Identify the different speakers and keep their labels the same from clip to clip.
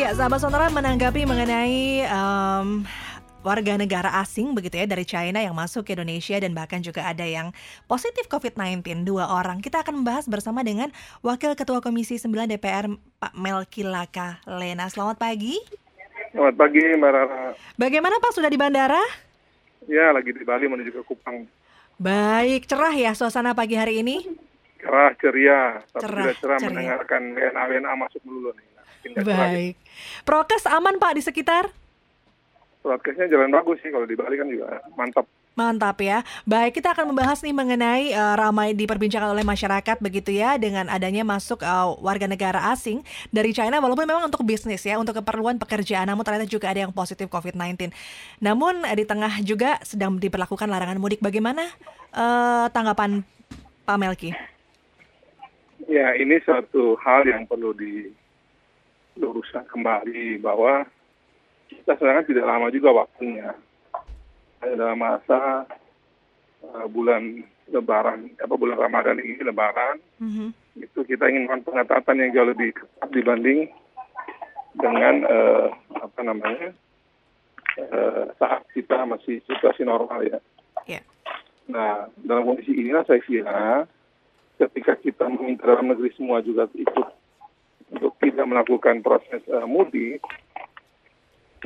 Speaker 1: Ya, sahabat sonora menanggapi mengenai um, warga negara asing begitu ya dari China yang masuk ke Indonesia dan bahkan juga ada yang positif COVID-19 dua orang. Kita akan membahas bersama dengan Wakil Ketua Komisi 9 DPR Pak Melki Laka Lena. Selamat pagi.
Speaker 2: Selamat pagi Mbak Rara.
Speaker 1: Bagaimana Pak sudah di bandara?
Speaker 2: Ya lagi di Bali menuju ke Kupang.
Speaker 1: Baik, cerah ya suasana pagi hari ini?
Speaker 2: Cerah, ceria. Tapi
Speaker 1: Cerah,
Speaker 2: tidak cerah
Speaker 1: ceria.
Speaker 2: mendengarkan WNA-WNA masuk dulu nih. Nah,
Speaker 1: Baik. Prokes aman Pak di sekitar?
Speaker 2: Broadcastnya jalan bagus sih kalau di Bali kan juga mantap.
Speaker 1: Mantap ya. Baik, kita akan membahas nih mengenai eh, ramai diperbincangkan oleh masyarakat begitu ya dengan adanya masuk eh, warga negara asing dari China walaupun memang untuk bisnis ya, untuk keperluan pekerjaan namun ternyata juga ada yang positif COVID-19. Namun eh, di tengah juga sedang diberlakukan larangan mudik. Bagaimana eh, tanggapan Pak Melki?
Speaker 2: Ya ini suatu hal yang perlu diluruskan kembali bahwa kita sebenarnya tidak lama juga waktunya. Dalam masa uh, bulan Lebaran, apa bulan Ramadan ini Lebaran,
Speaker 1: Mhm.
Speaker 2: itu kita ingin melakukan pengetatan yang jauh lebih ketat dibanding dengan eh, apa namanya eh, saat kita masih situasi normal ya.
Speaker 1: Ya.
Speaker 2: Nah dalam kondisi inilah saya kira ketika kita meminta dalam negeri semua juga ikut untuk tidak melakukan proses eh, mudik,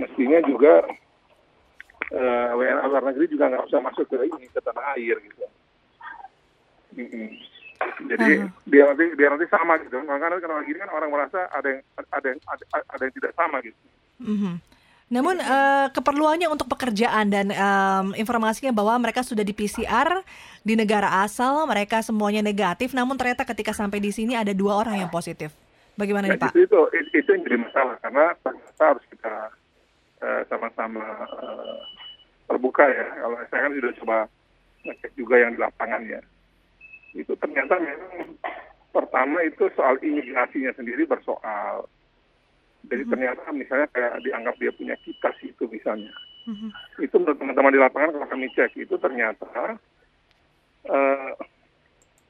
Speaker 2: mestinya juga eh, WNA luar negeri juga nggak usah masuk ke ini ke tanah air gitu. Mm-mm. Jadi
Speaker 1: Aha.
Speaker 2: biar nanti biar nanti sama gitu. Makanya kalau gini kan orang merasa ada yang ada yang ada, ada yang tidak sama gitu.
Speaker 1: Mhm. Namun eh, keperluannya untuk pekerjaan dan em, informasinya bahwa mereka sudah di PCR di negara asal, mereka semuanya negatif, namun ternyata ketika sampai di sini ada dua orang yang positif. Bagaimana nih
Speaker 2: Nah,
Speaker 1: Pak?
Speaker 2: itu, itu itu yang jadi masalah karena ternyata harus kita eh, sama-sama eh, terbuka ya. Kalau saya kan sudah coba ngecek juga yang di lapangan ya. Itu ternyata memang pertama itu soal imigrasinya sendiri bersoal. Jadi ternyata misalnya kayak dianggap dia punya kitas itu misalnya.
Speaker 1: Mhm.
Speaker 2: Itu menurut teman-teman di lapangan kalau kami cek itu ternyata eh,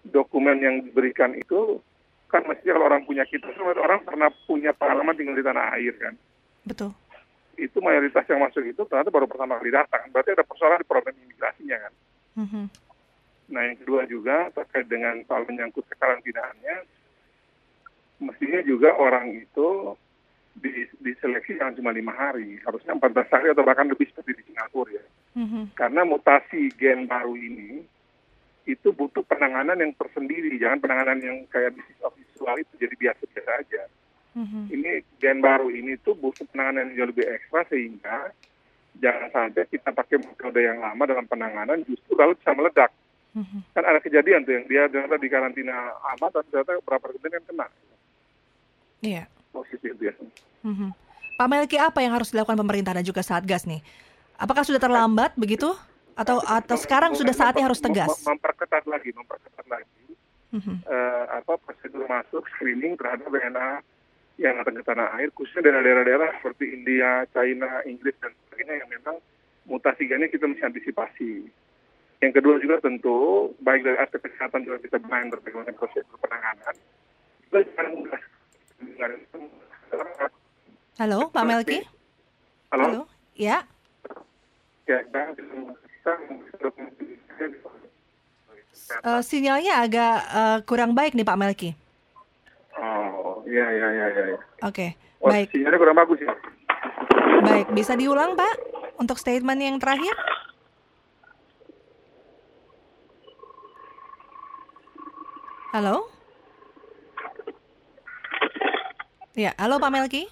Speaker 2: dokumen yang diberikan itu kan mestinya kalau orang punya kitas kan orang pernah punya pengalaman tinggal di tanah air kan.
Speaker 1: Betul.
Speaker 2: Itu mayoritas yang masuk itu ternyata baru pertama kali datang. Berarti ada persoalan di problem imigrasinya kan.
Speaker 1: Mhm.
Speaker 2: Nah yang kedua juga terkait dengan soal menyangkut kekarantinaannya, mestinya juga orang itu di, diseleksi jangan cuma lima hari, harusnya 14 hari atau bahkan lebih seperti di Singapura ya.
Speaker 1: Mhm.
Speaker 2: Karena mutasi gen baru ini itu butuh penanganan yang tersendiri, jangan penanganan yang kayak bisnis visual itu jadi biasa-biasa aja.
Speaker 1: Mhm.
Speaker 2: Ini gen baru ini tuh butuh penanganan yang jauh lebih ekstra sehingga jangan sampai kita pakai metode yang lama dalam penanganan justru lalu bisa meledak.
Speaker 1: Mhm.
Speaker 2: Kan ada kejadian tuh yang dia ternyata di karantina lama tapi ternyata berapa kemudian kan kena
Speaker 1: Iya.
Speaker 2: posisi itu ya.
Speaker 1: Mhm. Pak Melki apa yang harus dilakukan pemerintah dan juga Satgas nih? Apakah sudah terlambat begitu? Atau atau sekarang sudah saatnya harus tegas?
Speaker 2: Mem- Memperketat lagi, memperketat lagi
Speaker 1: Mhm.
Speaker 2: eh, apa prosedur masuk screening terhadap WNA yang datang ke tanah air, khususnya daerah-daerah seperti India, China, Inggris dan sebagainya yang memang mutasi gennya kita mesti antisipasi. Yang kedua juga tentu baik dari aspek kesehatan juga kita benahi bagaimana prosedur penanganan.
Speaker 1: Halo, Pak Melki?
Speaker 2: Halo.
Speaker 1: Ya.
Speaker 2: Ya, jangan kita
Speaker 1: Eh, sinyalnya agak eh, kurang baik nih Pak Melki.
Speaker 2: Oh, iya, iya, iya, iya. iya.
Speaker 1: Oke,
Speaker 2: Oh,
Speaker 1: baik,
Speaker 2: sinyalnya kurang bagus ya.
Speaker 1: baik. Bisa diulang Pak untuk statement yang terakhir? Halo? Ya, halo Pak Melki.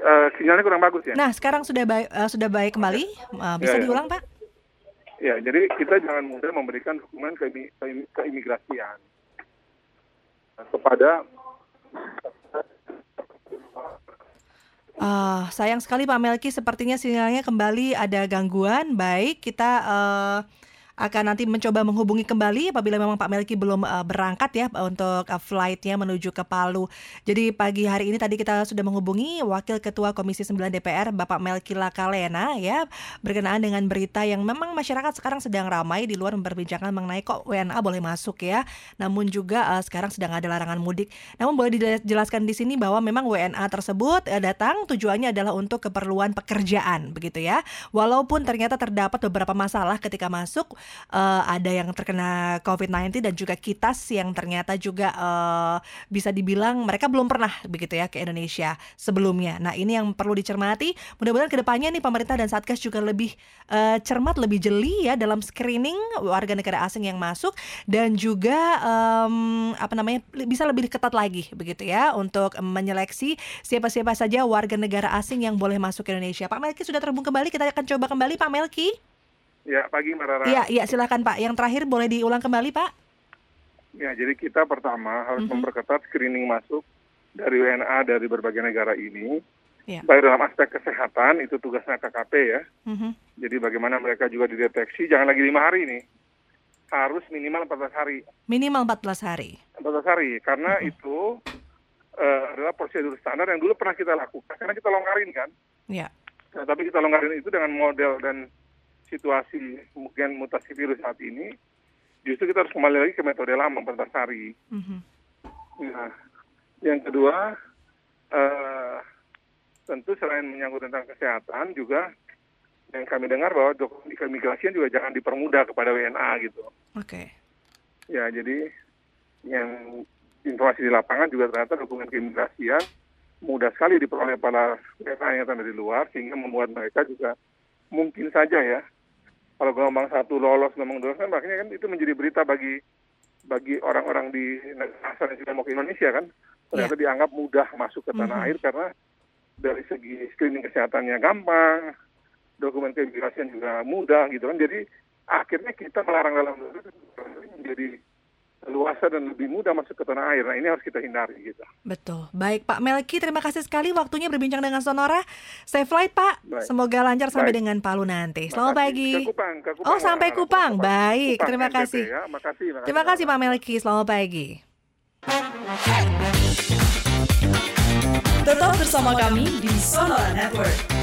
Speaker 2: Eh, sinyalnya kurang bagus ya.
Speaker 1: Nah, sekarang sudah baik eh, sudah baik kembali. Eh, bisa
Speaker 2: Ya, ya.
Speaker 1: diulang Pak?
Speaker 2: Ya, jadi kita jangan mudah memberikan dukungan ke, ke imi- keimigrasian kepada
Speaker 1: Ah, sayang sekali Pak Melki, sepertinya sinyalnya kembali ada gangguan. Baik, kita eh, akan nanti mencoba menghubungi kembali apabila memang Pak Melki belum uh, berangkat ya untuk uh, flightnya menuju ke Palu. Jadi pagi hari ini tadi kita sudah menghubungi Wakil Ketua Komisi 9 DPR Bapak Melki Lakalena ya berkenaan dengan berita yang memang masyarakat sekarang sedang ramai di luar memperbincangkan mengenai kok WNA boleh masuk ya. Namun juga uh, sekarang sedang ada larangan mudik. Namun boleh dijelaskan di sini bahwa memang WNA tersebut uh, datang tujuannya adalah untuk keperluan pekerjaan begitu ya. Walaupun ternyata terdapat beberapa masalah ketika masuk uh, ada yang terkena COVID-19 dan juga kitas yang ternyata juga uh, bisa dibilang mereka belum pernah begitu ya ke Indonesia sebelumnya. Nah ini yang perlu dicermati. Mudah-mudahan ke depannya nih pemerintah dan satgas juga lebih uh, cermat, lebih jeli ya dalam screening warga negara asing yang masuk dan juga um, apa namanya bisa lebih ketat lagi begitu ya untuk menyeleksi siapa-siapa saja warga negara asing yang boleh masuk ke Indonesia. Pak Melki sudah terhubung kembali, kita akan coba kembali Pak Melki.
Speaker 2: Ya, pagi Mbak Rara.
Speaker 1: Iya, iya silakan Pak. Yang terakhir boleh diulang kembali Pak.
Speaker 2: Ya, jadi kita pertama harus mm -hmm. memperketat screening masuk dari WNA dari berbagai negara ini. Ya. Baik dalam aspek kesehatan itu tugasnya KKP ya. Mm -hmm. Jadi bagaimana mereka juga dideteksi jangan lagi lima hari ini harus minimal 14 hari.
Speaker 1: Minimal 14 hari.
Speaker 2: 14 hari karena mm -hmm. itu uh, adalah prosedur standar yang dulu pernah kita lakukan karena kita longgarin kan.
Speaker 1: Ya.
Speaker 2: Nah, tapi kita longgarin itu dengan model dan situasi mungkin mutasi virus saat ini justru kita harus kembali lagi ke metode lama 14 hari. Mm-hmm. Nah, yang kedua, uh, tentu selain menyangkut tentang kesehatan juga yang kami dengar bahwa dokumen keimigrasian juga jangan dipermudah kepada WNA gitu.
Speaker 1: Oke. Okay.
Speaker 2: Ya, jadi yang informasi di lapangan juga ternyata dokumen keimigrasian mudah sekali diperoleh para WNA yang ada di luar sehingga membuat mereka juga mungkin saja ya kalau gelombang satu lolos gelombang dua kan makanya kan itu menjadi berita bagi bagi orang-orang di negara asal yang mau ke Indonesia kan ternyata yeah. dianggap mudah masuk ke tanah mm -hmm. air karena dari segi screening kesehatannya gampang dokumen keimigrasian juga mudah gitu kan jadi akhirnya kita melarang dalam menjadi luasa dan lebih mudah masuk ke tanah air. Nah ini harus kita hindari gitu.
Speaker 1: Betul. Baik Pak Melki, terima kasih sekali waktunya berbincang dengan Sonora. Safe flight Pak. Baik. Semoga lancar sampai Baik. dengan Palu nanti. Selamat pagi.
Speaker 2: Ke Kupang, ke Kupang,
Speaker 1: oh sampai Kupang. Kupang. Baik, Kupang, terima kasih.
Speaker 2: Ya. Makasih,
Speaker 1: makasih. Terima kasih Pak Melki. Selamat pagi.
Speaker 3: Tetap bersama kami di Sonora Network.